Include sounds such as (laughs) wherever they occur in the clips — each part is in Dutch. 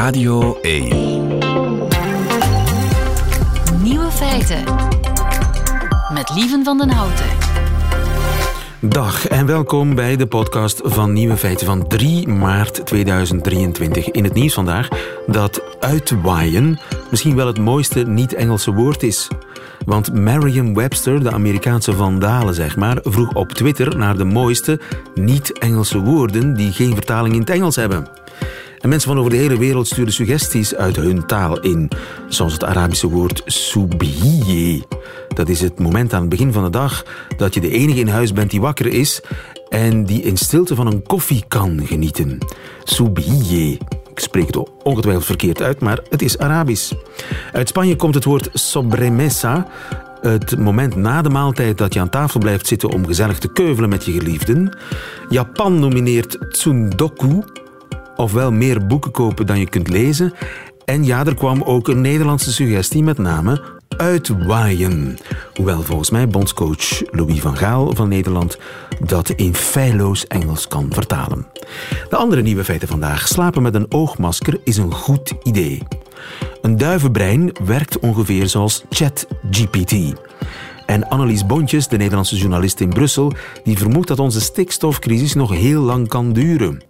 Radio 1. Nieuwe feiten. Met Lieven van den Houten. Dag en welkom bij de podcast van Nieuwe Feiten van 3 maart 2023. In het nieuws vandaag dat uitwaaien misschien wel het mooiste niet-Engelse woord is. Want Merriam-Webster, de Amerikaanse vandalen zeg maar, vroeg op Twitter naar de mooiste niet-Engelse woorden die geen vertaling in het Engels hebben. En mensen van over de hele wereld sturen suggesties uit hun taal in. Zoals het Arabische woord soubiye. Dat is het moment aan het begin van de dag dat je de enige in huis bent die wakker is en die in stilte van een koffie kan genieten. Soubiye. Ik spreek het ongetwijfeld verkeerd uit, maar het is Arabisch. Uit Spanje komt het woord sobremesa, het moment na de maaltijd dat je aan tafel blijft zitten om gezellig te keuvelen met je geliefden. Japan nomineert tsundoku, ofwel meer boeken kopen dan je kunt lezen. En ja, er kwam ook een Nederlandse suggestie, met name uitwaaien. Hoewel volgens mij bondscoach Louis van Gaal van Nederland dat in feilloos Engels kan vertalen. De andere nieuwe feiten vandaag. Slapen met een oogmasker is een goed idee. Een duivenbrein werkt ongeveer zoals ChatGPT. En Annelies Bontjes, de Nederlandse journalist in Brussel, die vermoedt dat onze stikstofcrisis nog heel lang kan duren.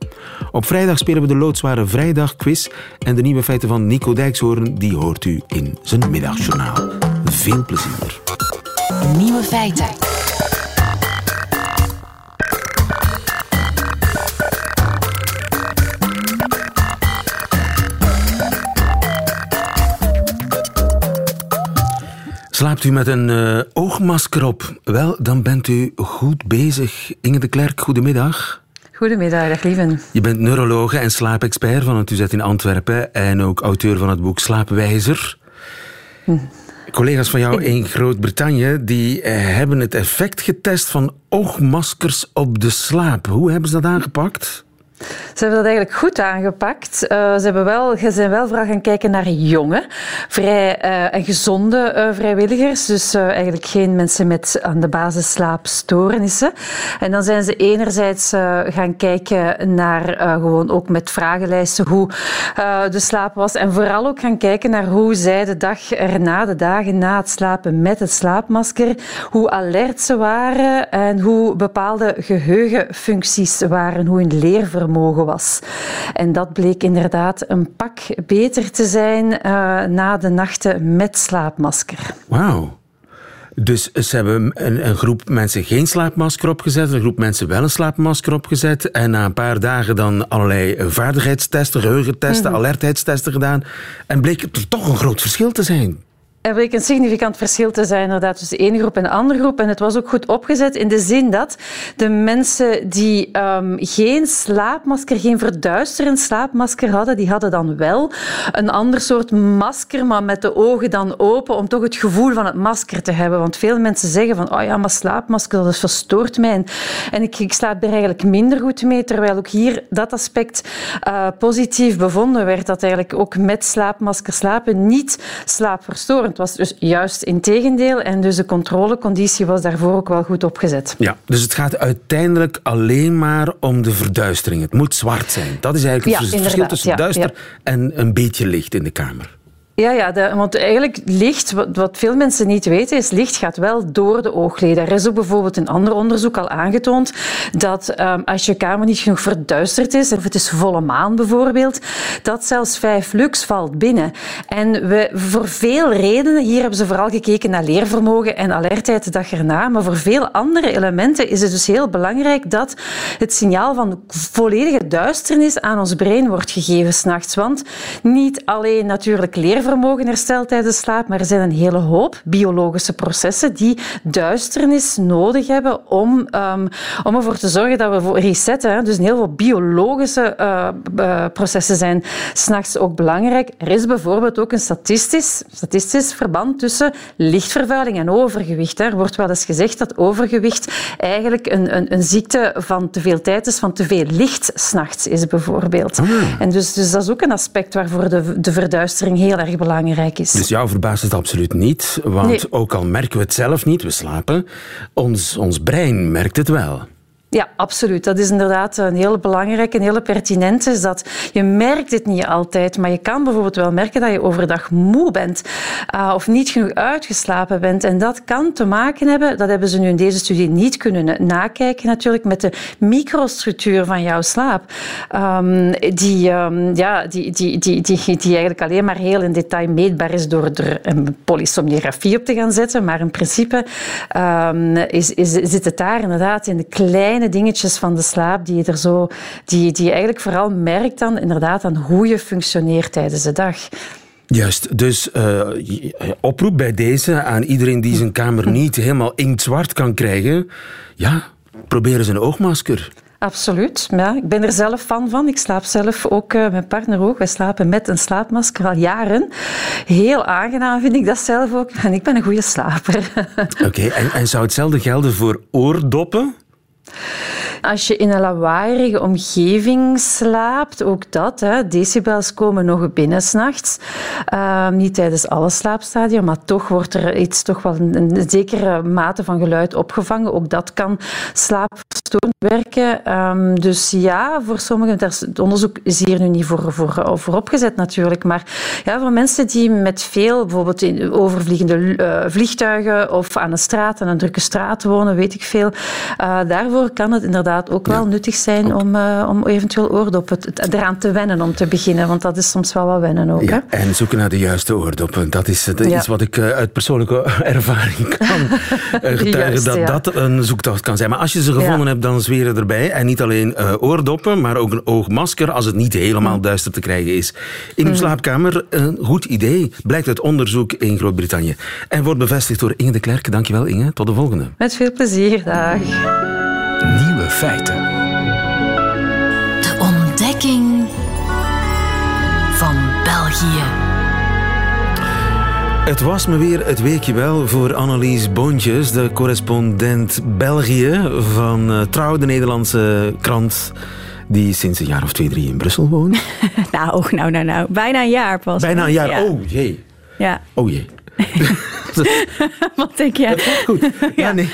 Op vrijdag spelen we de loodzware vrijdagquiz en de nieuwe feiten van Nico Dijkshoorn, die hoort u in zijn middagjournaal. Veel plezier. Nieuwe feiten. Slaapt u met een uh, oogmasker op? Wel, dan bent u goed bezig. Inge de Klerk, goedemiddag. Goedemiddag, dag lieven. Je bent neurologe en slaapexpert van het UZ in Antwerpen en ook auteur van het boek Slaapwijzer. Hm. Collega's van jou in Groot-Brittannië die eh, hebben het effect getest van oogmaskers op de slaap. Hoe hebben ze dat aangepakt? Ze hebben dat eigenlijk goed aangepakt. Uh, ze, hebben wel, ze zijn wel vooral gaan kijken naar jonge, vrij uh, en gezonde uh, vrijwilligers. Dus eigenlijk geen mensen met aan de basis slaapstoornissen. En dan zijn ze enerzijds gaan kijken naar gewoon ook met vragenlijsten hoe de slaap was. En vooral ook gaan kijken naar hoe zij de dag erna, de dagen na het slapen met het slaapmasker, hoe alert ze waren en hoe bepaalde geheugenfuncties waren, hoe hun leervermogen vermogen was. En dat bleek inderdaad een pak beter te zijn uh, na de nachten met slaapmasker. Wauw. Dus ze hebben een, een, groep mensen geen slaapmasker opgezet, een groep mensen wel een slaapmasker opgezet en na een paar dagen dan allerlei vaardigheidstesten, geheugentesten, mm alertheidstesten gedaan en bleek er toch een groot verschil te zijn. Er bleek een significant verschil te zijn inderdaad, tussen de ene groep en de andere groep. En het was ook goed opgezet in de zin dat de mensen die um, geen slaapmasker, geen verduisterend slaapmasker hadden, die hadden dan wel een ander soort masker, maar met de ogen dan open, om toch het gevoel van het masker te hebben. Want veel mensen zeggen van, oh ja, maar slaapmasker, dat verstoort mij. En ik, ik slaap er eigenlijk minder goed mee, terwijl ook hier dat aspect uh, positief bevonden werd, dat eigenlijk ook met slaapmasker slapen niet slaapverstorend het was dus juist in tegendeel. En dus de controleconditie was daarvoor ook wel goed opgezet. Ja, dus het gaat uiteindelijk alleen maar om de verduistering. Het moet zwart zijn. Dat is eigenlijk het verschil tussen duister en een beetje licht in de kamer. Ja, ja want eigenlijk licht, wat, wat, veel mensen niet weten, is licht gaat wel door de oogleden. Er is ook bijvoorbeeld een ander onderzoek al aangetoond dat um, als je kamer niet genoeg verduisterd is, of het is volle maan bijvoorbeeld, dat zelfs 5 lux valt binnen. En we, voor veel redenen, hier hebben ze vooral gekeken naar leervermogen en alertheid de dag erna, maar voor veel andere elementen is het dus heel belangrijk dat het signaal van volledige duisternis aan ons brein wordt gegeven s'nachts. Want niet alleen natuurlijk leervermogen vermogen herstelt tijdens slaap, maar er zijn een hele hoop biologische processen die duisternis nodig hebben om, um, om ervoor te zorgen dat we resetten. Dus heel veel biologische uh, processen zijn s'nachts ook belangrijk. Er is bijvoorbeeld ook een statistisch, statistisch verband tussen lichtvervuiling en overgewicht. Er wordt wel eens gezegd dat overgewicht eigenlijk een, een, een ziekte van te veel tijd is, van te veel licht s'nachts is bijvoorbeeld. Ah. En dus, dus dat is ook een aspect waarvoor de, de verduistering heel erg belangrijk is. Dus jou verbaast het absoluut niet, want ook al merken we het zelf niet, we slapen, ons, ons brein merkt het wel. Ja, absoluut. Dat is inderdaad een hele belangrijke, een hele pertinente. Is dat je merkt het niet altijd, maar je kan bijvoorbeeld wel merken dat je overdag moe bent uh, of niet genoeg uitgeslapen bent. En dat kan te maken hebben, dat hebben ze nu in deze studie niet kunnen nakijken natuurlijk, met de microstructuur van jouw slaap. Um, die, um, ja, die, die, die, die, die eigenlijk alleen maar heel in detail meetbaar is door er een polysomnografie op te gaan zetten. Maar in principe um, is, is, zit het daar inderdaad in de kleine kleine dingetjes van de slaap die je, er zo, die, die je eigenlijk vooral merkt dan inderdaad aan hoe je functioneert tijdens de dag. Juist, dus uh, oproep bij deze aan iedereen die zijn kamer (laughs) niet helemaal inktzwart kan krijgen. Ja, probeer eens een oogmasker. Absoluut. Ja, ik ben er zelf fan van. Ik slaap zelf ook, uh, mijn partner ook. Wij slapen met een slaapmasker al jaren. Heel aangenaam vind ik dat zelf ook. En ik ben een goede slaper. (laughs) Oké, en, en zou hetzelfde gelden voor oordoppen? Als je in een lawaaierige omgeving slaapt, ook dat. Hè, decibels komen nog binnen s'nachts. Uh, niet tijdens alle slaapstadia, maar toch wordt er iets, toch wel een, zekere mate van geluid opgevangen. Ook dat kan slaapverstorend werken. Um, dus ja, voor sommigen, het onderzoek is hier nu niet voor, voor, opgezet natuurlijk, maar ja, voor mensen die met veel, bijvoorbeeld in overvliegende uh, vliegtuigen of aan een straat, aan een drukke straat wonen, weet ik veel, uh, daarvoor kan het inderdaad ook wel nuttig zijn om, uh, om eventueel oordoppen eraan te wennen om te beginnen. Want dat is soms wel wat wennen ook. Ja, En zoeken naar de juiste oordoppen. Dat is dat iets wat ik uh, uit persoonlijke (laughs) ervaring kan (laughs) getuigen. dat dat een zoektocht kan zijn. Maar als je ze gevonden hebt, dan zweren erbij. En niet alleen oordoppen, maar ook een oogmasker als het niet helemaal mm. duister te krijgen is. In uw mm. slaapkamer, een goed idee. Blijkt uit onderzoek in Groot-Brittannië. En wordt bevestigd door Inge de Klerk. Dankjewel Inge. Tot de volgende. Met veel plezier. Dag. Nieuwe feiten. De ontdekking van België. Het was me weer het weekje wel voor Annelies Boontjes, de correspondent België van uh, Trouw, de Nederlandse krant die sinds een jaar of twee, drie in Brussel woont. (laughs) nou, nou, nou, nou. Bijna een jaar pas. Bijna een jaar, oh jee. Ja. Oh jee. (laughs) Wat denk je? Dat goed. (laughs) Ja, nee.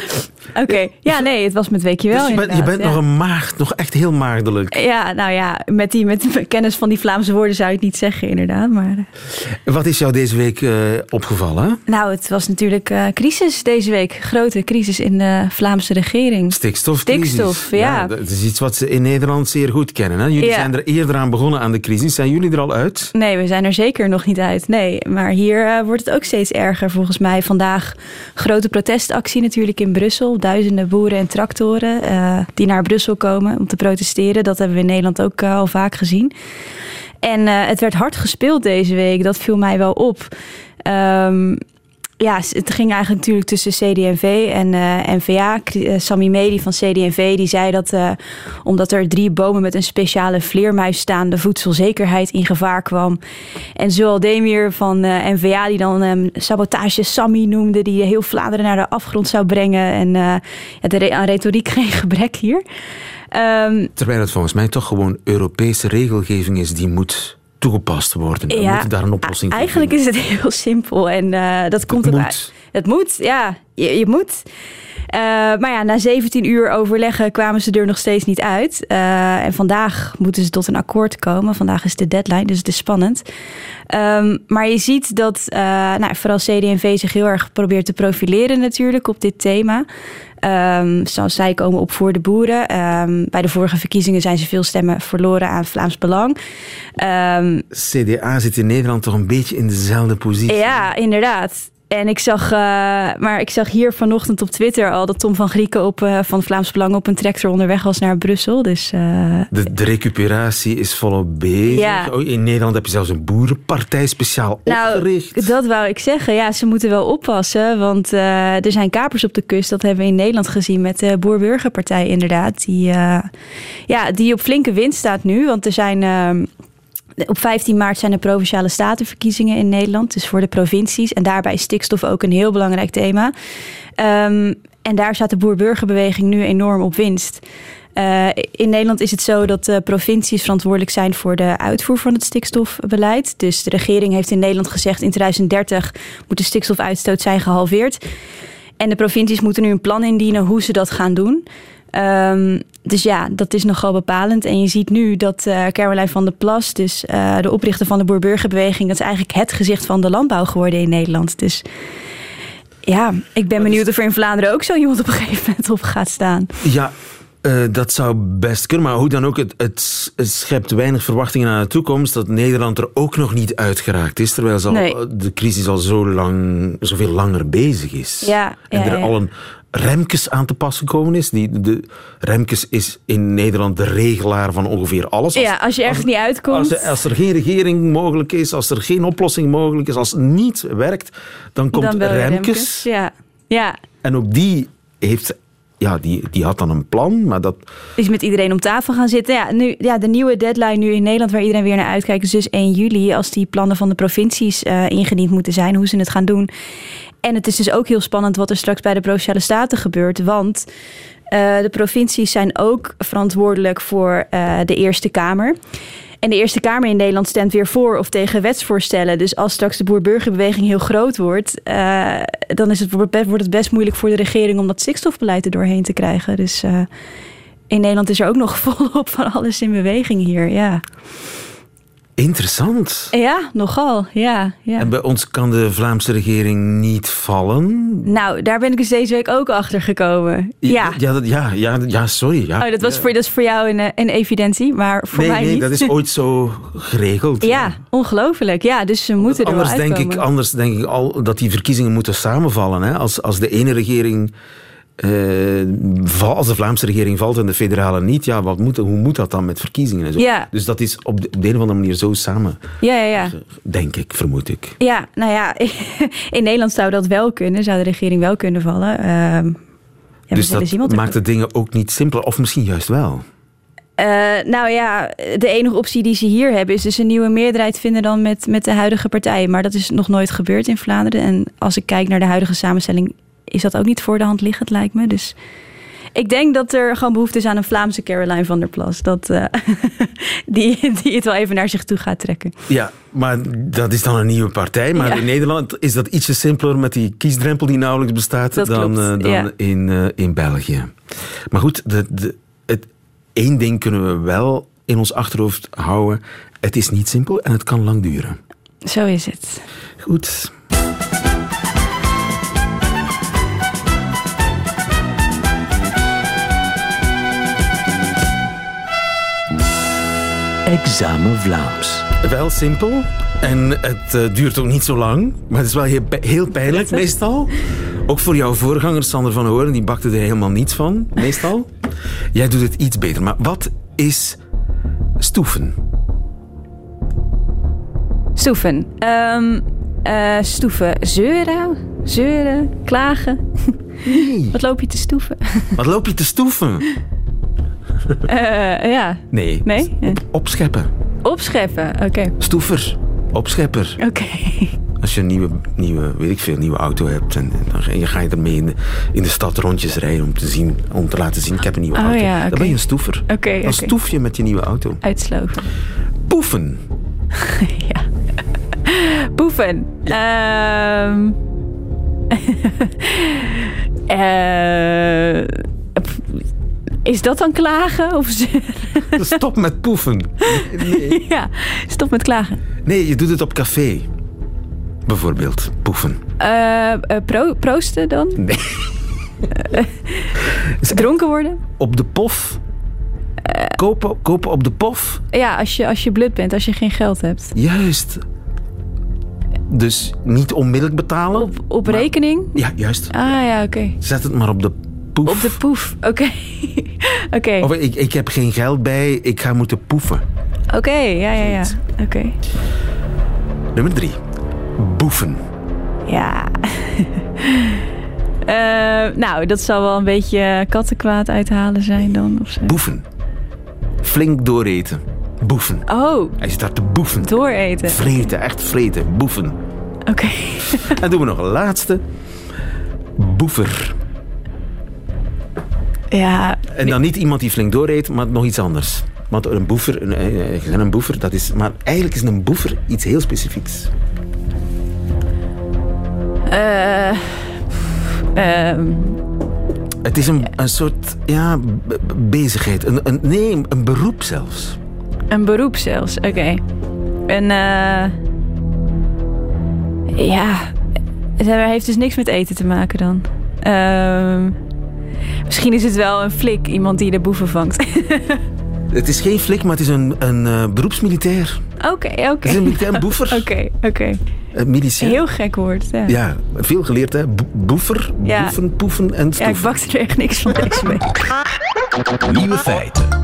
Oké, ja, nee, het was met weekje wel. Dus je bent, je bent nog een maagd, nog echt heel maagdelijk. Ja, nou ja, met, die, met kennis van die Vlaamse woorden zou je het niet zeggen, inderdaad. Maar... Eh. Wat is jou deze week uh, opgevallen? Nou, het was natuurlijk uh, crisis deze week. Grote crisis in de Vlaamse regering. Stikstofcrisis. Stikstof, ja. ja. Dat is iets wat ze in Nederland zeer goed kennen. Hè? Jullie zijn er eerder aan begonnen aan de crisis. Zijn jullie er al uit? Nee, we zijn er zeker nog niet uit. Nee, maar hier uh, wordt het ook steeds erger volgens mij. Vandaag grote protestactie natuurlijk in Brussel. Duizenden boeren en tractoren uh, die naar Brussel komen om te protesteren. Dat hebben we in Nederland ook uh, al vaak gezien. En uh, het werd hard gespeeld deze week. Dat viel mij wel op. Um, ja, het ging eigenlijk natuurlijk tussen CD&V en uh, NVA. Uh, Sammy Medi van CD&V die zei dat uh, omdat er drie bomen met een speciale vleermuis staan, de voedselzekerheid in gevaar kwam. En Zoal Demir van NVA die dan um, sabotage Sammy noemde, die heel Vlaanderen naar de afgrond zou brengen. En ja, de, aan retoriek (laughs) geen gebrek hier. Um, Terwijl het volgens mij toch gewoon Europese regelgeving is die moet toegepast worden. Ja, moeten daar een oplossing voor Eigenlijk is het heel simpel en uh, dat komt het moet. Het moet, ja. Je, je moet. Uh, maar ja, na 17 uur overleggen kwamen ze er nog steeds niet uit. Uh, en vandaag moeten ze tot een akkoord komen. Vandaag is de deadline, dus het is spannend. Um, maar je ziet dat uh, nou, vooral CD&V zich heel erg probeert te profileren natuurlijk op dit thema. Um, zoals zij komen op voor de boeren. Um, bij de vorige verkiezingen zijn ze veel stemmen verloren aan Vlaams Belang. Um, CDA zit in Nederland toch een beetje in dezelfde positie. Ja, inderdaad. En ik zag, uh, maar ik zag hier vanochtend op Twitter al dat Tom van Grieken op, uh, van Vlaams Belang op een tractor onderweg was naar Brussel. Dus, uh... de, de, recuperatie is volop bezig. Ja. Oh, in Nederland heb je zelfs een boerenpartij speciaal nou, opgericht. Dat wou ik zeggen. Ja, ze moeten wel oppassen. Want er zijn kapers op de kust. Dat hebben we in Nederland gezien met de Boer-Burgerpartij inderdaad. Die, ja, die op flinke wind staat nu. Want er zijn ehm, op 15 maart zijn de provinciale statenverkiezingen in Nederland, dus voor de provincies. En daarbij is stikstof ook een heel belangrijk thema. Um, en daar staat de boer-burgerbeweging nu enorm op winst. Uh, in Nederland is het zo dat de provincies verantwoordelijk zijn voor de uitvoer van het stikstofbeleid. Dus de regering heeft in Nederland gezegd in 2030 moet de stikstofuitstoot zijn gehalveerd. En de provincies moeten nu een plan indienen hoe ze dat gaan doen. Ehm, dus ja, dat is nogal bepalend. En je ziet nu dat uh, Caroline van der Plas, dus uh, de oprichter van de Boerburgerbeweging, dat is eigenlijk het gezicht van de landbouw geworden in Nederland. Dus ja, ik ben benieuwd of er in Vlaanderen ook zo iemand op een gegeven moment op gaat staan. Ja, uh, dat zou best kunnen, maar hoe dan ook, het, het, het, schept weinig verwachtingen aan de toekomst dat Nederland er ook nog niet uitgeraakt is, terwijl al, nee. de crisis al zo lang, zoveel langer bezig is. Ja, en ja, er ja. al een Remkes aan te pas gekomen is. Die, de, Remkes is in Nederland de regelaar van ongeveer alles. Als, ja, als je ergens niet uitkomt. Als, als, er geen regering mogelijk is, als er geen oplossing mogelijk is, als het niet werkt, dan komt dan Remkes. Remkes. Ja. ja. En ook die heeft ja, die, die had dan een plan, maar dat... Is met iedereen om tafel gaan zitten. Ja, nu, ja, de nieuwe deadline nu in Nederland waar iedereen weer naar uitkijkt... is dus 1 juli, als die plannen van de provincies uh, ingediend moeten zijn... hoe ze het gaan doen. En het is dus ook heel spannend wat er straks bij de Provinciale Staten gebeurt. Want uh, de provincies zijn ook verantwoordelijk voor uh, de Eerste Kamer... En de Eerste Kamer in Nederland stemt weer voor of tegen wetsvoorstellen. Dus als straks de boer-burgerbeweging heel groot wordt, uh, dan is het, wordt het best moeilijk voor de regering om dat stikstofbeleid er doorheen te krijgen. Dus in Nederland is er ook nog (laughs) volop van alles in beweging hier. Ja. Interessant. Ja, nogal. Ja, ja. En bij ons kan de Vlaamse regering niet vallen. Nou, daar ben ik dus deze week ook achter gekomen. Ja, ja, dat, ja, ja, ja sorry. Ja. Oh, dat, was ja. voor, dat is voor jou een, een evidentie, maar voor nee, mij nee, niet. dat is (laughs) ooit zo geregeld. ja, ongelooflijk. Ja, dus ze moeten er anders denk ik, Anders denk ik al dat die verkiezingen moeten samenvallen. Hè? Als, als de ene regering... Uh, als de Vlaamse regering valt en de federale niet, ja, wat moet, hoe moet dat dan met verkiezingen en zo? Ja. Dus dat is op de, op de een of andere manier zo samen. Ja, ja, ja. Denk ik, vermoed ik. Ja, nou ja, (laughs) in Nederland zou dat wel kunnen, zou de regering wel kunnen vallen. Uh, ja, dus dat maakt de dingen ook niet simpeler, of misschien juist wel. Uh, nou ja, de enige optie die ze hier hebben is dus een nieuwe meerderheid vinden dan met, met de huidige partijen. Maar dat is nog nooit gebeurd in Vlaanderen. En als ik kijk naar de huidige samenstelling, is dat ook niet voor de hand liggend, lijkt me. Dus ik denk dat er gewoon behoefte is aan een Vlaamse Caroline van der Plas. Dat, uh, (laughs) die, die het wel even naar zich toe gaat trekken. Ja, maar dat is dan een nieuwe partij. Maar Ja. in Nederland is dat ietsje simpeler met die kiesdrempel die nauwelijks bestaat Dat dan, eh, dan ja. in, eh, in België. Maar goed, de, de, het, één ding kunnen we wel in ons achterhoofd houden. Het is niet simpel en het kan lang duren. Zo is het. Goed. Examen Vlaams. Wel simpel. En het uh, duurt ook niet zo lang. Maar het is wel heel, heel pijnlijk meestal. Ook voor jouw voorganger Sander van Hoorn. Die bakte er helemaal niets van, meestal. Jij doet het iets beter. Maar wat is stoeven? Stoeven. Um, uh, stoeven. Zeuren? Zeuren? Klagen? Nee. (laughs) Wat loop je te stoeven? Wat loop je te stoeven? (laughs) uh, (laughs) ja. Nee. Nee? Op, opscheppen. Opscheppen, oké. Okay. Stoever. Opschepper. Oké. Okay. (laughs) Als je een nieuwe, nieuwe, weet ik veel, nieuwe auto hebt en, en dan ga je, ermee in de, in de stad rondjes rijden om te, zien, om te laten zien, ik heb een nieuwe oh, auto. Ja, okay. Dan ben je een stoever. Oké. Dan stoef je met je nieuwe auto. Uitsloven. Poefen. (laughs) ja. Poefen. Ja. Um... uh... Is dat dan klagen? Of (laughs) Stop met poefen. Nee. (laughs) Ja, stop met klagen. Nee, je doet het op café. Bijvoorbeeld, poefen. Uh, uh, pro proosten dan? Nee. Uh, dronken worden? Op de pof? Kopen, kopen op de pof? Ja, als je, als je blut bent, als je geen geld hebt. Juist. Dus niet onmiddellijk betalen? Op, op maar... rekening? Ja, juist. Ah ja, oké. Okay. Zet het maar op de poef. Op de poef, oké. Okay. (laughs) oké. Okay. Of ik, ik heb geen geld bij, ik ga moeten poefen. Oké, okay, ja, ja, ja. Oké. Nummer drie. Boefen. Ja. uh, (laughs) nou, dat zal wel een beetje kattenkwaad uithalen zijn dan. Of zo. Boefen. Flink dooreten. Boefen. Oh. Hij staat te boefen. Dooreten. Vreten, echt vreten. Boefen. Oké. Okay. en doen we nog een laatste. Boefer. Ja. En dan niet iemand die flink dooreet, maar nog iets anders. Want een boefer, een, een boefer, dat is... Maar eigenlijk is een boefer iets heel specifieks. Uh, uh, Het is een, een soort ja, bezigheid. Een, een, nee, een beroep zelfs. Een beroep zelfs, oké. Een, eh ja, het heeft dus niks met eten te maken dan. Ehm, misschien is het wel een flik, iemand die de boeven vangt. (laughs) Het is geen flik, maar het is een, een eh, beroepsmilitair. Oké, oké. Het is een militair boever. (laughs) Oké, oké. Een milicien. Heel gek woord. Ja. Ja, veel geleerd hè. Bo- boever, Ja. boeven, poeven en Ja, ik stoeven. bakte er echt niks van deze week. Nieuwe feiten.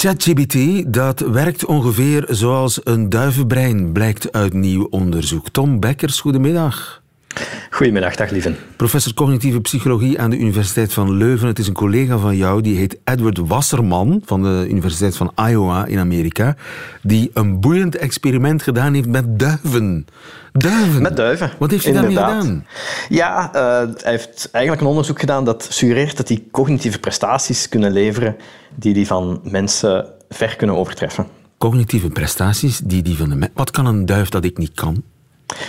ChatGPT, dat werkt ongeveer zoals een duivenbrein, blijkt uit nieuw onderzoek. Tom Bekkers, goedemiddag. Goedemiddag, dag lieven. Professor cognitieve psychologie aan de Universiteit van Leuven. Het is een collega van jou, die heet Edward Wasserman van de Universiteit van Iowa in Amerika, die een boeiend experiment gedaan heeft met duiven. Duiven? Met duiven. Wat heeft hij daarmee gedaan? Ja, eh, hij heeft eigenlijk een onderzoek gedaan dat suggereert dat die cognitieve prestaties kunnen leveren die die van mensen ver kunnen overtreffen. Cognitieve prestaties, die die van de me- Wat kan een duif dat ik niet kan?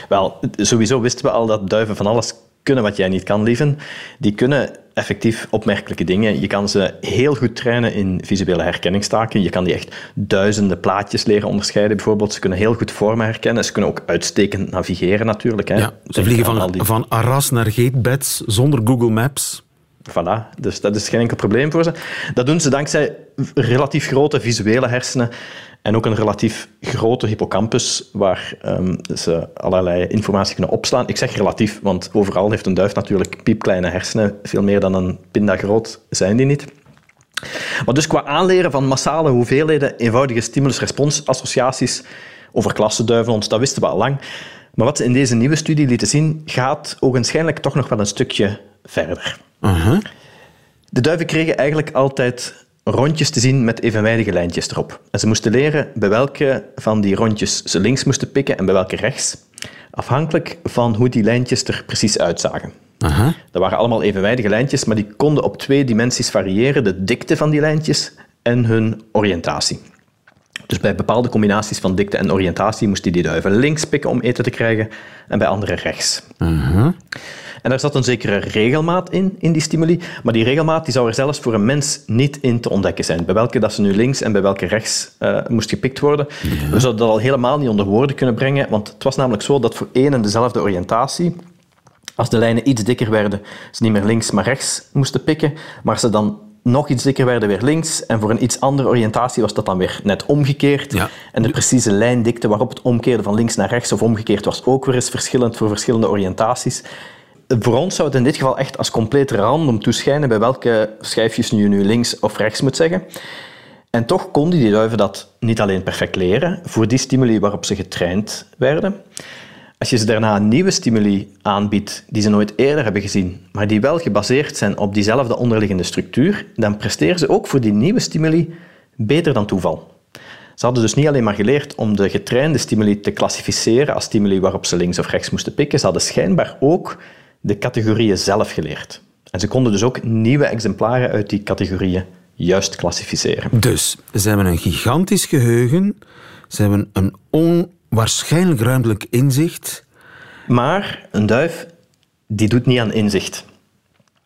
Wel, sowieso wisten we al dat duiven van alles kunnen wat jij niet kan, lieven. Die kunnen effectief opmerkelijke dingen. Je kan ze heel goed trainen in visuele herkenningstaken. Je kan die echt duizenden plaatjes leren onderscheiden, bijvoorbeeld. Ze kunnen heel goed vormen herkennen. Ze kunnen ook uitstekend navigeren, natuurlijk. Hè. Ja, ze vliegen van, die- van Arras naar Gatebeds zonder Google Maps. Voilà, dus dat is geen enkel probleem voor ze. Dat doen ze dankzij relatief grote visuele hersenen en ook een relatief grote hippocampus waar ehm, ze allerlei informatie kunnen opslaan. Ik zeg relatief, want overal heeft een duif natuurlijk piepkleine hersenen. Veel meer dan een pinda groot zijn die niet. Maar dus qua aanleren van massale hoeveelheden eenvoudige stimulus-respons-associaties over klassenduiven, ons, dat wisten we al lang. Maar wat ze in deze nieuwe studie lieten zien, gaat ogenschijnlijk toch nog wel een stukje verder. De duiven kregen eigenlijk altijd rondjes te zien met evenwijdige lijntjes erop. En ze moesten leren bij welke van die rondjes ze links moesten pikken en bij welke rechts, afhankelijk van hoe die lijntjes er precies uitzagen. Aha. Dat waren allemaal evenwijdige lijntjes, maar die konden op twee dimensies variëren, de dikte van die lijntjes en hun oriëntatie. Dus bij bepaalde combinaties van dikte en oriëntatie moesten die duiven links pikken om eten te krijgen en bij andere rechts. En daar zat een zekere regelmaat in, in die stimuli, maar die regelmaat die zou er zelfs voor een mens niet in te ontdekken zijn. Bij welke dat ze nu links en bij welke rechts eh, moest gepikt worden. We zouden dat al helemaal niet onder woorden kunnen brengen, want het was namelijk zo dat voor één en dezelfde oriëntatie als de lijnen iets dikker werden, ze niet meer links, maar rechts moesten pikken. Maar als ze dan nog iets dikker werden, weer links. En voor een iets andere oriëntatie was dat dan weer net omgekeerd. Ja. En de precieze lijndikte waarop het omkeerde van links naar rechts of omgekeerd was ook weer eens verschillend voor verschillende oriëntaties. Voor ons zou het in dit geval echt als compleet random toeschijnen bij welke schijfjes je nu links of rechts moet zeggen. En toch konden die duiven dat niet alleen perfect leren voor die stimuli waarop ze getraind werden. Als je ze daarna een nieuwe stimuli aanbiedt die ze nooit eerder hebben gezien, maar die wel gebaseerd zijn op diezelfde onderliggende structuur, dan presteren ze ook voor die nieuwe stimuli beter dan toeval. Ze hadden dus niet alleen maar geleerd om de getrainde stimuli te klassificeren als stimuli waarop ze links of rechts moesten pikken, ze hadden schijnbaar ook de categorieën zelf geleerd. En ze konden dus ook nieuwe exemplaren uit die categorieën juist klassificeren. Dus ze hebben een gigantisch geheugen, ze hebben een onwaarschijnlijk ruimtelijk inzicht. Maar een duif die doet niet aan inzicht.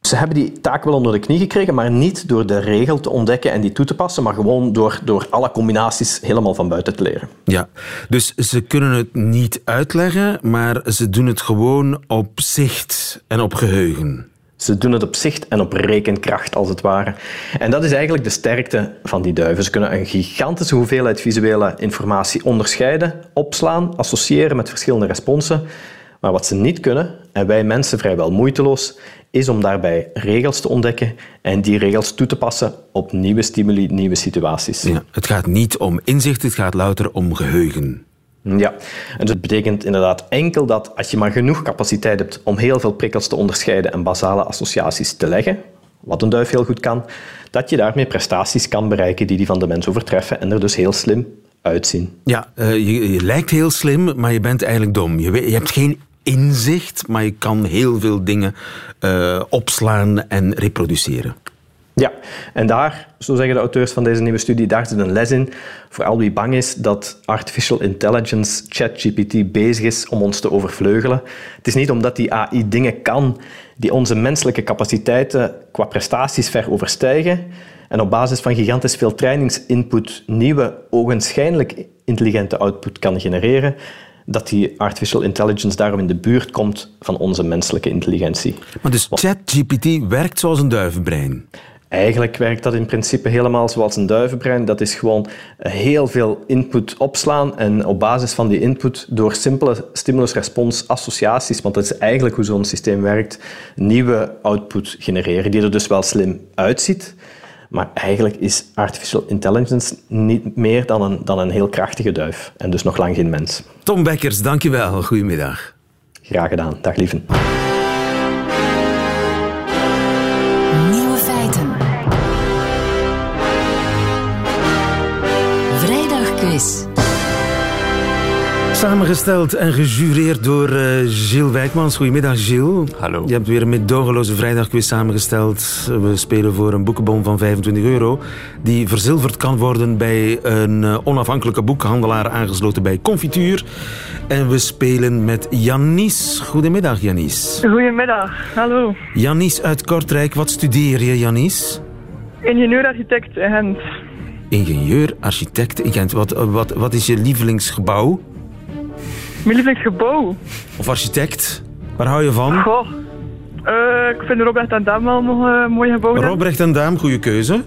Ze hebben die taak wel onder de knie gekregen, maar niet door de regel te ontdekken en die toe te passen, maar gewoon door, door alle combinaties helemaal van buiten te leren. Ja, dus ze kunnen het niet uitleggen, maar ze doen het gewoon op zicht en op geheugen. Ze doen het op zicht en op rekenkracht, als het ware. En dat is eigenlijk de sterkte van die duiven. Ze kunnen een gigantische hoeveelheid visuele informatie onderscheiden, opslaan, associëren met verschillende responsen. Maar wat ze niet kunnen, en wij mensen vrijwel moeiteloos, is om daarbij regels te ontdekken en die regels toe te passen op nieuwe stimuli, nieuwe situaties. Ja, het gaat niet om inzicht, het gaat louter om geheugen. Ja, en dat betekent inderdaad enkel dat als je maar genoeg capaciteit hebt om heel veel prikkels te onderscheiden en basale associaties te leggen, wat een duif heel goed kan, dat je daarmee prestaties kan bereiken die die van de mens overtreffen en er dus heel slim uitzien. Ja, eh, je, je lijkt heel slim, maar je bent eigenlijk dom. Je, weet- je hebt geen inzicht, maar je kan heel veel dingen eh, opslaan en reproduceren. Ja, en daar, zo zeggen de auteurs van deze nieuwe studie, daar zit een les in voor al wie bang is dat artificial intelligence, ChatGPT, bezig is om ons te overvleugelen. Het is niet omdat die AI dingen kan die onze menselijke capaciteiten qua prestaties ver overstijgen en op basis van gigantisch veel trainingsinput nieuwe, ogenschijnlijk intelligente output kan genereren, dat die artificial intelligence daarom in de buurt komt van onze menselijke intelligentie. Maar dus ChatGPT werkt zoals een duivenbrein? Eigenlijk werkt dat in principe helemaal zoals een duivenbrein. Dat is gewoon heel veel input opslaan en op basis van die input door simpele stimulus-respons-associaties, want dat is eigenlijk hoe zo'n systeem werkt, nieuwe output genereren, die er dus wel slim uitziet. Maar eigenlijk is artificial intelligence niet meer dan een, dan een heel krachtige duif. En dus nog lang geen mens. Tom Bekkers, dankjewel. Goedemiddag. Graag gedaan. Dag lieven. Samengesteld en gejureerd door uh, Gilles Wijkmans. Goedemiddag, Gilles. Hallo. Je hebt weer een medogeloze vrijdagquiz samengesteld. We spelen voor een boekenbon van 25 euro, die verzilverd kan worden bij een uh, onafhankelijke boekhandelaar aangesloten bij Confituur. En we spelen met Janice. Goedemiddag, Janice. Goedemiddag, hallo. Janice uit Kortrijk. Wat studeer je, Janice? Ingenieur-architect in Gent. Ingenieur-architect in Gent. Wat, wat, wat is je lievelingsgebouw? Mijn lievelingsgebouw? Of architect? Waar hou je van? Goh, uh, ik vind Robrecht en Dam wel nog uh, mooi gebouw. Robrecht en Dam, goede keuze.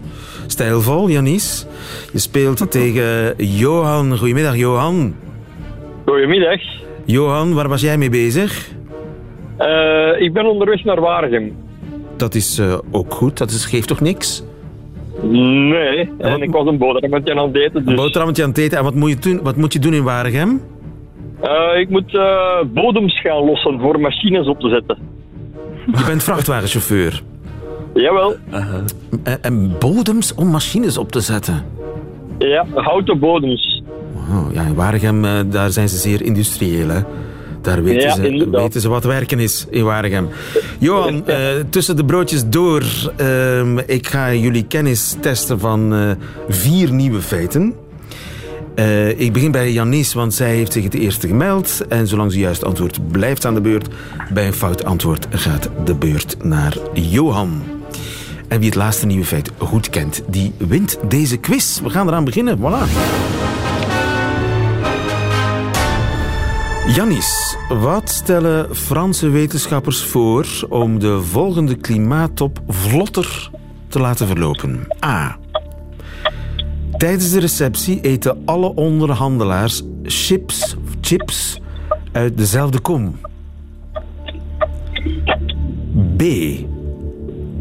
Stijlvol, Janice. Je speelt (laughs) tegen Johan. Goedemiddag, Johan. Goedemiddag. Johan, waar was jij mee bezig? Uh, ik ben onderweg naar Waregem. Dat is ook goed, dat is, geeft toch niks? Nee, en, wat, ik was een boterhammetje aan het eten. Dus... Een boterhammetje aan het eten. En wat moet je doen, wat moet, je doen in Waregem? Uh, ik moet uh, bodems gaan lossen voor machines op te zetten. Je bent vrachtwagenchauffeur? Jawel. Uh, en, bodems om machines op te zetten? Ja, houten bodems. Wow, ja, in Waregem daar zijn ze zeer industrieel, hè? Daar weten, ja, ze, weten ze wat werken is in Waregem. Johan, uh, tussen de broodjes door. Uh, ik ga jullie kennis testen van uh, vier nieuwe feiten. Uh, ik begin bij Janice, want zij heeft zich het eerste gemeld. En zolang ze juist antwoordt, blijft aan de beurt. Bij een fout antwoord gaat de beurt naar Johan. En wie het laatste nieuwe feit goed kent, die wint deze quiz. We gaan eraan beginnen. Voilà. Janis, wat stellen Franse wetenschappers voor om de volgende klimaattop vlotter te laten verlopen? A. Tijdens de receptie eten alle onderhandelaars chips, chips uit dezelfde kom. B.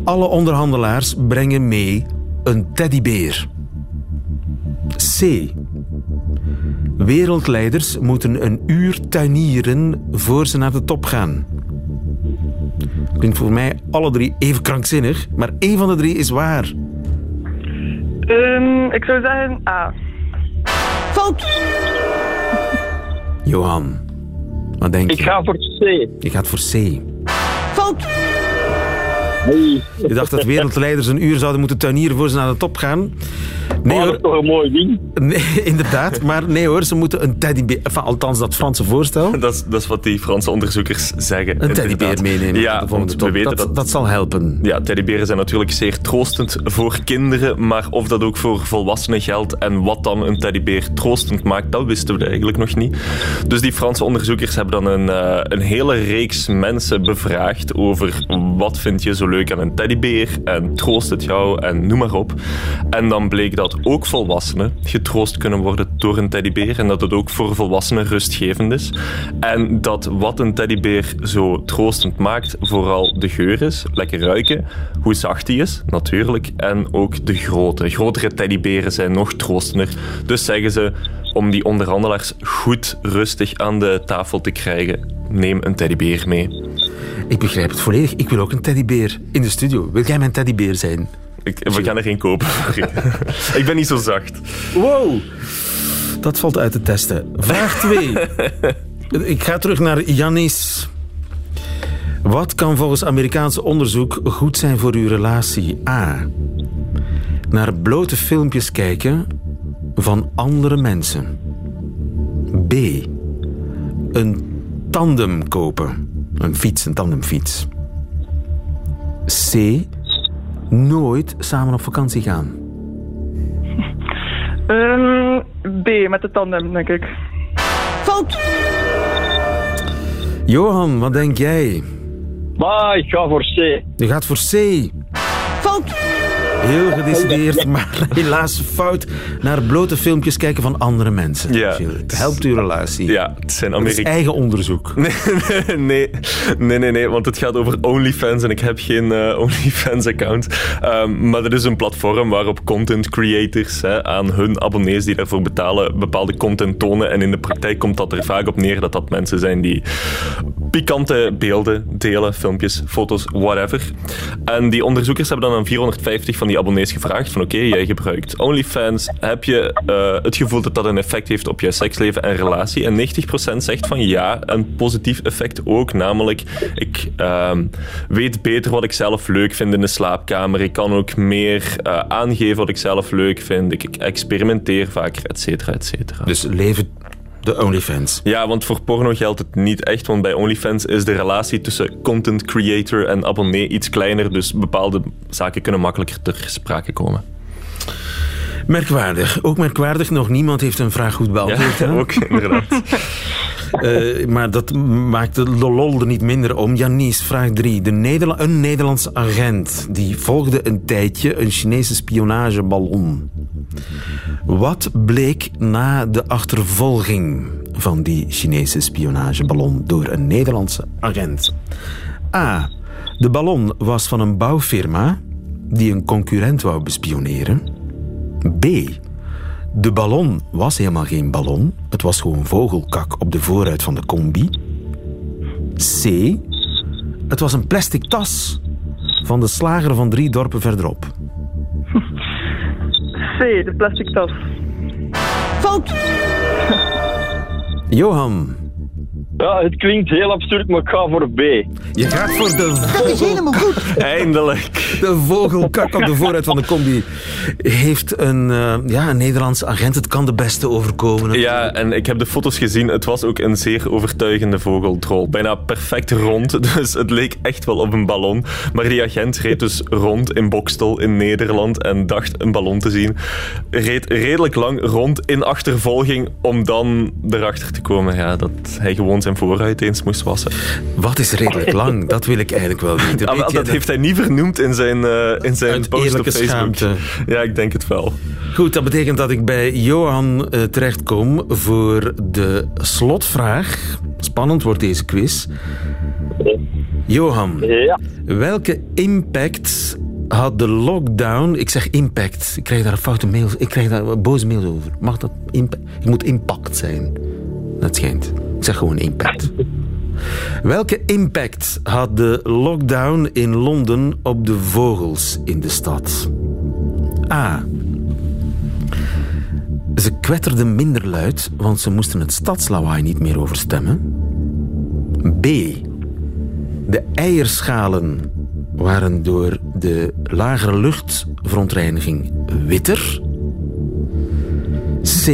Alle onderhandelaars brengen mee een teddybeer. C. Wereldleiders moeten een uur tuinieren voor ze naar de top gaan. Klinkt voor mij alle drie even krankzinnig, maar één van de drie is waar. Um, ik zou zeggen A. Fout! Johan, wat denk ik je? Ik ga voor C. Je gaat voor C. Fout! Nee. Je dacht dat wereldleiders een uur zouden moeten tuinieren voor ze naar de top gaan. Nee, dat is toch een mooi ding? Nee, (laughs) inderdaad. Maar nee hoor, ze moeten een teddybeer... Enfin, althans, dat Franse voorstel. (laughs) Dat is, dat is wat die Franse onderzoekers zeggen. Een teddybeer meenemen. Ja, want we weten dat, dat, dat zal helpen. Ja, teddyberen zijn natuurlijk zeer troostend voor kinderen. Maar of dat ook voor volwassenen geldt en wat dan een teddybeer troostend maakt, dat wisten we eigenlijk nog niet. Dus die Franse onderzoekers hebben dan een, uh, een hele reeks mensen bevraagd over wat vind je zo leuk aan een teddybeer en troost het jou en noem maar op. En dan bleek dat ook volwassenen getroost kunnen worden door een teddybeer en dat het ook voor volwassenen rustgevend is. En dat wat een teddybeer zo troostend maakt, vooral de geur is, lekker ruiken, hoe zacht die is, natuurlijk, en ook de grootte. Grotere teddyberen zijn nog troostender. Dus zeggen ze, om die onderhandelaars goed rustig aan de tafel te krijgen, neem een teddybeer mee. Ik begrijp het volledig. Ik wil ook een teddybeer in de studio. Wil jij mijn teddybeer zijn? Ik, we gaan er geen kopen. (laughs) ik ben niet zo zacht. Wow. Dat valt uit te testen. Vraag 2. (laughs) ik ga terug naar Janis. Wat kan volgens Amerikaanse onderzoek goed zijn voor uw relatie? A. Naar blote filmpjes kijken van andere mensen. B. Een tandem kopen. Een fiets, een tandemfiets. C. Nooit samen op vakantie gaan. (laughs) Ehm, B, met de tandem, denk ik. Fout. Johan, wat denk jij? Maar ik ga voor C. Je gaat voor C. Heel gedecideerd, maar (laughs) helaas fout. Naar blote filmpjes kijken van andere mensen. Ja. Gilles. Het helpt uw relatie. Ja, het zijn Het is eigen onderzoek. (laughs) Nee, nee, nee, nee, nee, want het gaat over OnlyFans en ik heb geen eh, OnlyFans-account. Ehm, maar er is een platform waarop content creators hè, aan hun abonnees die daarvoor betalen bepaalde content tonen. En in de praktijk komt dat er vaak op neer dat dat mensen zijn die pikante beelden delen, filmpjes, foto's, whatever. En die onderzoekers hebben dan aan 450 van die abonnees gevraagd van oké, jij gebruikt OnlyFans. Heb je eh, het gevoel dat dat een effect heeft op je seksleven en relatie? En 90% zegt van ja, een positief effect ook. Namelijk, ik ehm, weet beter wat ik zelf leuk vind in de slaapkamer. Ik kan ook meer eh, aangeven wat ik zelf leuk vind. Ik, experimenteer vaker, et cetera, et cetera. Dus leven de OnlyFans. Ja, want voor porno geldt het niet echt, want bij OnlyFans is de relatie tussen content creator en abonnee iets kleiner, dus bepaalde zaken kunnen makkelijker ter sprake komen. Merkwaardig. Ook merkwaardig, nog niemand heeft een vraag goed beantwoord. hè? ook inderdaad. (laughs) Eh, maar dat maakt de lol er niet minder om. Janice, vraag 3. De Nederla een Nederlandse agent die volgde een tijdje een Chinese spionageballon. Wat bleek na de achtervolging van die Chinese spionageballon door een Nederlandse agent? A. De ballon was van een bouwfirma die een concurrent wou bespioneren. B. De ballon was helemaal geen ballon. Het was gewoon vogelkak op de voorruit van de combi. C. Het was een plastic tas van de slager van drie dorpen verderop. C, de plastic tas. Fout. Johan, Ja, het klinkt heel absurd, maar ik ga voor B. je gaat voor de, Dat is helemaal goed. Eindelijk. de vogelkak op de voorruit van de combi. Heeft een, eh, ja, een Nederlandse agent, het kan de beste overkomen. Ja, en ik heb de foto's gezien. Het was ook een zeer overtuigende vogeldrol. Bijna perfect rond, (laughs) dus het leek echt wel op een ballon. Maar die agent reed dus rond in Bokstel in Nederland en dacht een ballon te zien. Reed redelijk lang rond in achtervolging om dan erachter te komen ja, dat hij gewoon zijn voorruit eens moest wassen. Wat is redelijk lang? Dat wil ik eigenlijk wel weten. Ah, dat heeft hij niet vernoemd in zijn, eh, in zijn Uit post op Facebook. schaamte. Ja, ik denk het wel. Goed, dat betekent dat ik bij Johan eh, terechtkom voor de slotvraag. Spannend wordt deze quiz. Johan, Ja. welke impact had de lockdown... Ik zeg impact. Ik krijg daar een foute mail... Ik krijg daar boze mails over. Mag dat impact... Het moet impact zijn. Dat schijnt. Ik zeg gewoon impact. Welke impact had de lockdown in Londen op de vogels in de stad? A. Ze kwetterden minder luid, want ze moesten het stadslawaai niet meer overstemmen. B. De eierschalen waren door de lagere luchtverontreiniging witter. C.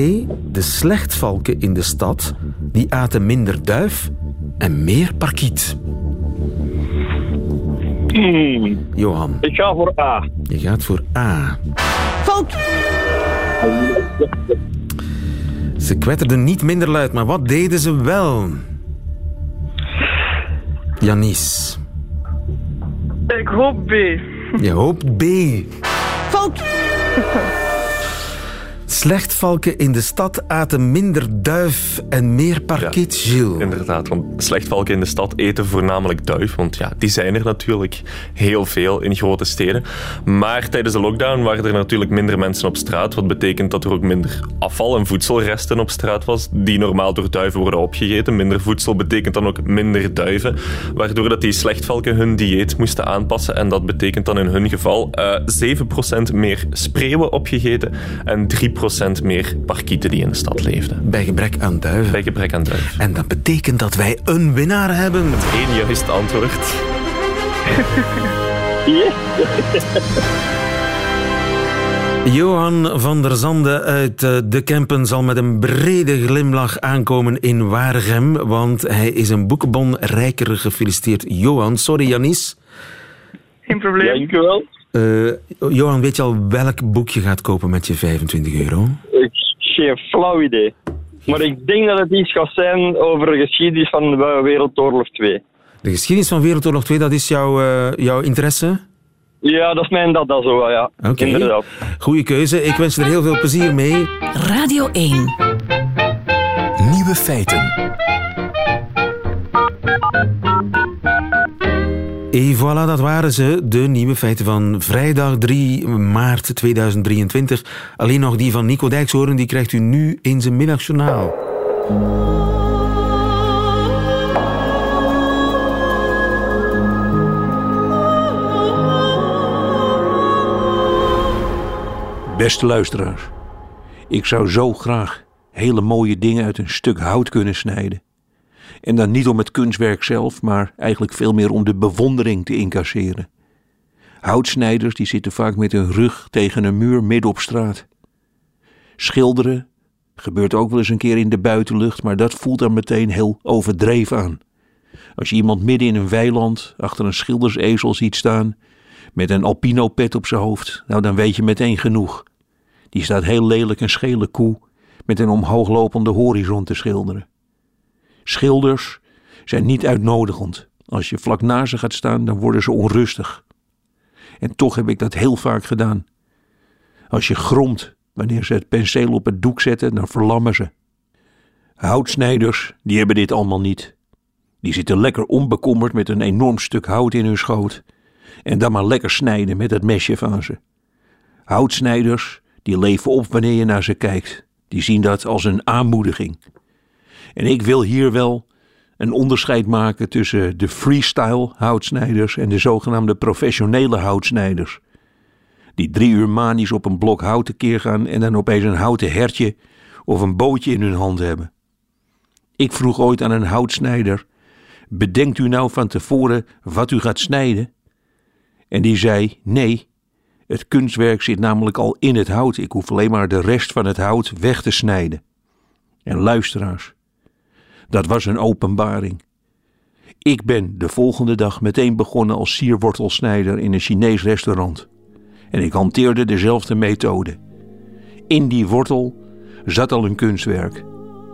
De slechtvalken in de stad die aten minder duif en meer parkiet. Hmm, Johan, ik ga voor A. je gaat voor A. Fout. Ze kwetterden niet minder luid, maar wat deden ze wel? Janice, Ik hoop B. je hoopt B. Fout. (laughs) Slechtvalken in de stad aten minder duif en meer parkiet, Gilles. Inderdaad, want slechtvalken in de stad eten voornamelijk duif. Want ja, die zijn er natuurlijk heel veel in grote steden. Maar tijdens de lockdown waren er natuurlijk minder mensen op straat. Wat betekent dat er ook minder afval en voedselresten op straat was. Die normaal door duiven worden opgegeten. Minder voedsel betekent dan ook minder duiven. Waardoor dat die slechtvalken hun dieet moesten aanpassen. En dat betekent dan in hun geval eh 7% meer spreeuwen opgegeten. En 3% 10% meer parkieten die in de stad leefden. Bij gebrek aan duiven. Bij gebrek aan duiven. En dat betekent dat wij een winnaar hebben. Eén juist antwoord. (laughs) Johan van der Zande uit eh, De Kempen zal met een brede glimlach aankomen in Waregem, want hij is een boekenbon rijker gefeliciteerd. Johan, sorry Janis. Geen probleem. Dank Eh, Johan, weet je al welk boek je gaat kopen met je 25 euro? Ik geen flauw idee. Maar ik denk dat het iets gaat zijn over de geschiedenis van Wereldoorlog 2. De geschiedenis van Wereldoorlog 2, dat is jouw, eh, jouw interesse? Ja, dat is mijn dat, dat zo, ja. Oké. Inderdaad. Goeie keuze. Ik wens je er heel veel plezier mee. Radio 1. Nieuwe feiten. Et voilà, dat waren ze, de nieuwe feiten van vrijdag 3 maart 2023. Alleen nog die van Nico Dijkshoorn, die krijgt u nu in zijn middagjournaal. Beste luisteraars, ik zou zo graag hele mooie dingen uit een stuk hout kunnen snijden. En dan niet om het kunstwerk zelf, maar eigenlijk veel meer om de bewondering te incasseren. Houtsnijders die zitten vaak met hun rug tegen een muur midden op straat. Schilderen gebeurt ook wel eens een keer in de buitenlucht, maar dat voelt dan meteen heel overdreven aan. Als je iemand midden in een weiland achter een schildersezel ziet staan, met een alpino-pet op zijn hoofd, nou dan weet je meteen genoeg. Die staat heel lelijk een schele koe met een omhooglopende horizon te schilderen. Schilders zijn niet uitnodigend. Als je vlak naast ze gaat staan, dan worden ze onrustig. En toch heb ik dat heel vaak gedaan. Als je gromt wanneer ze het penseel op het doek zetten, dan verlammen ze. Houtsnijders, die hebben dit allemaal niet. Die zitten lekker onbekommerd met een enorm stuk hout in hun schoot. En dan maar lekker snijden met het mesje van ze. Houtsnijders, die leven op wanneer je naar ze kijkt. Die zien dat als een aanmoediging. En ik wil hier wel een onderscheid maken tussen de freestyle houtsnijders en de zogenaamde professionele houtsnijders. Die drie uur manisch op een blok hout tekeer gaan en dan opeens een houten hertje of een bootje in hun hand hebben. Ik vroeg ooit aan een houtsnijder: Bedenkt u nou van tevoren wat u gaat snijden? En die zei: Nee, het kunstwerk zit namelijk al in het hout. Ik hoef alleen maar de rest van het hout weg te snijden. En luisteraars, dat was een openbaring. Ik ben de volgende dag meteen begonnen als sierwortelsnijder in een Chinees restaurant. En ik hanteerde dezelfde methode. In die wortel zat al een kunstwerk.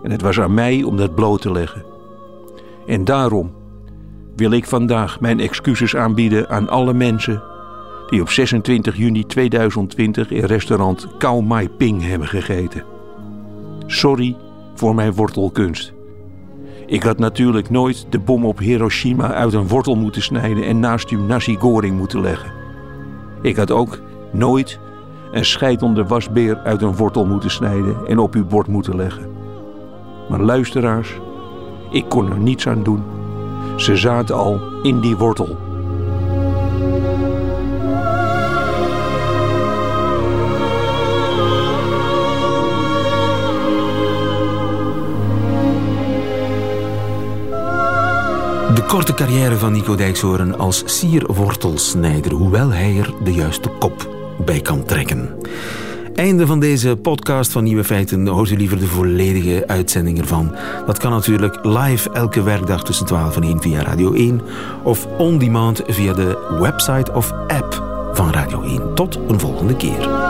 En het was aan mij om dat bloot te leggen. En daarom wil ik vandaag mijn excuses aanbieden aan alle mensen die op 26 juni 2020 in restaurant Kao Mai Ping hebben gegeten. Sorry voor mijn wortelkunst. Ik had natuurlijk nooit de bom op Hiroshima uit een wortel moeten snijden en naast uw nasi goreng moeten leggen. Ik had ook nooit een scheidende wasbeer uit een wortel moeten snijden en op uw bord moeten leggen. Maar luisteraars, ik kon er niets aan doen. Ze zaten al in die wortel. Korte carrière van Nico Dijkshoorn als sierwortelsnijder, hoewel hij er de juiste kop bij kan trekken. Einde van deze podcast van Nieuwe Feiten. Hoort u liever de volledige uitzending ervan? Dat kan natuurlijk live elke werkdag tussen 12 en 1 via Radio 1 of on demand via de website of app van Radio 1. Tot een volgende keer.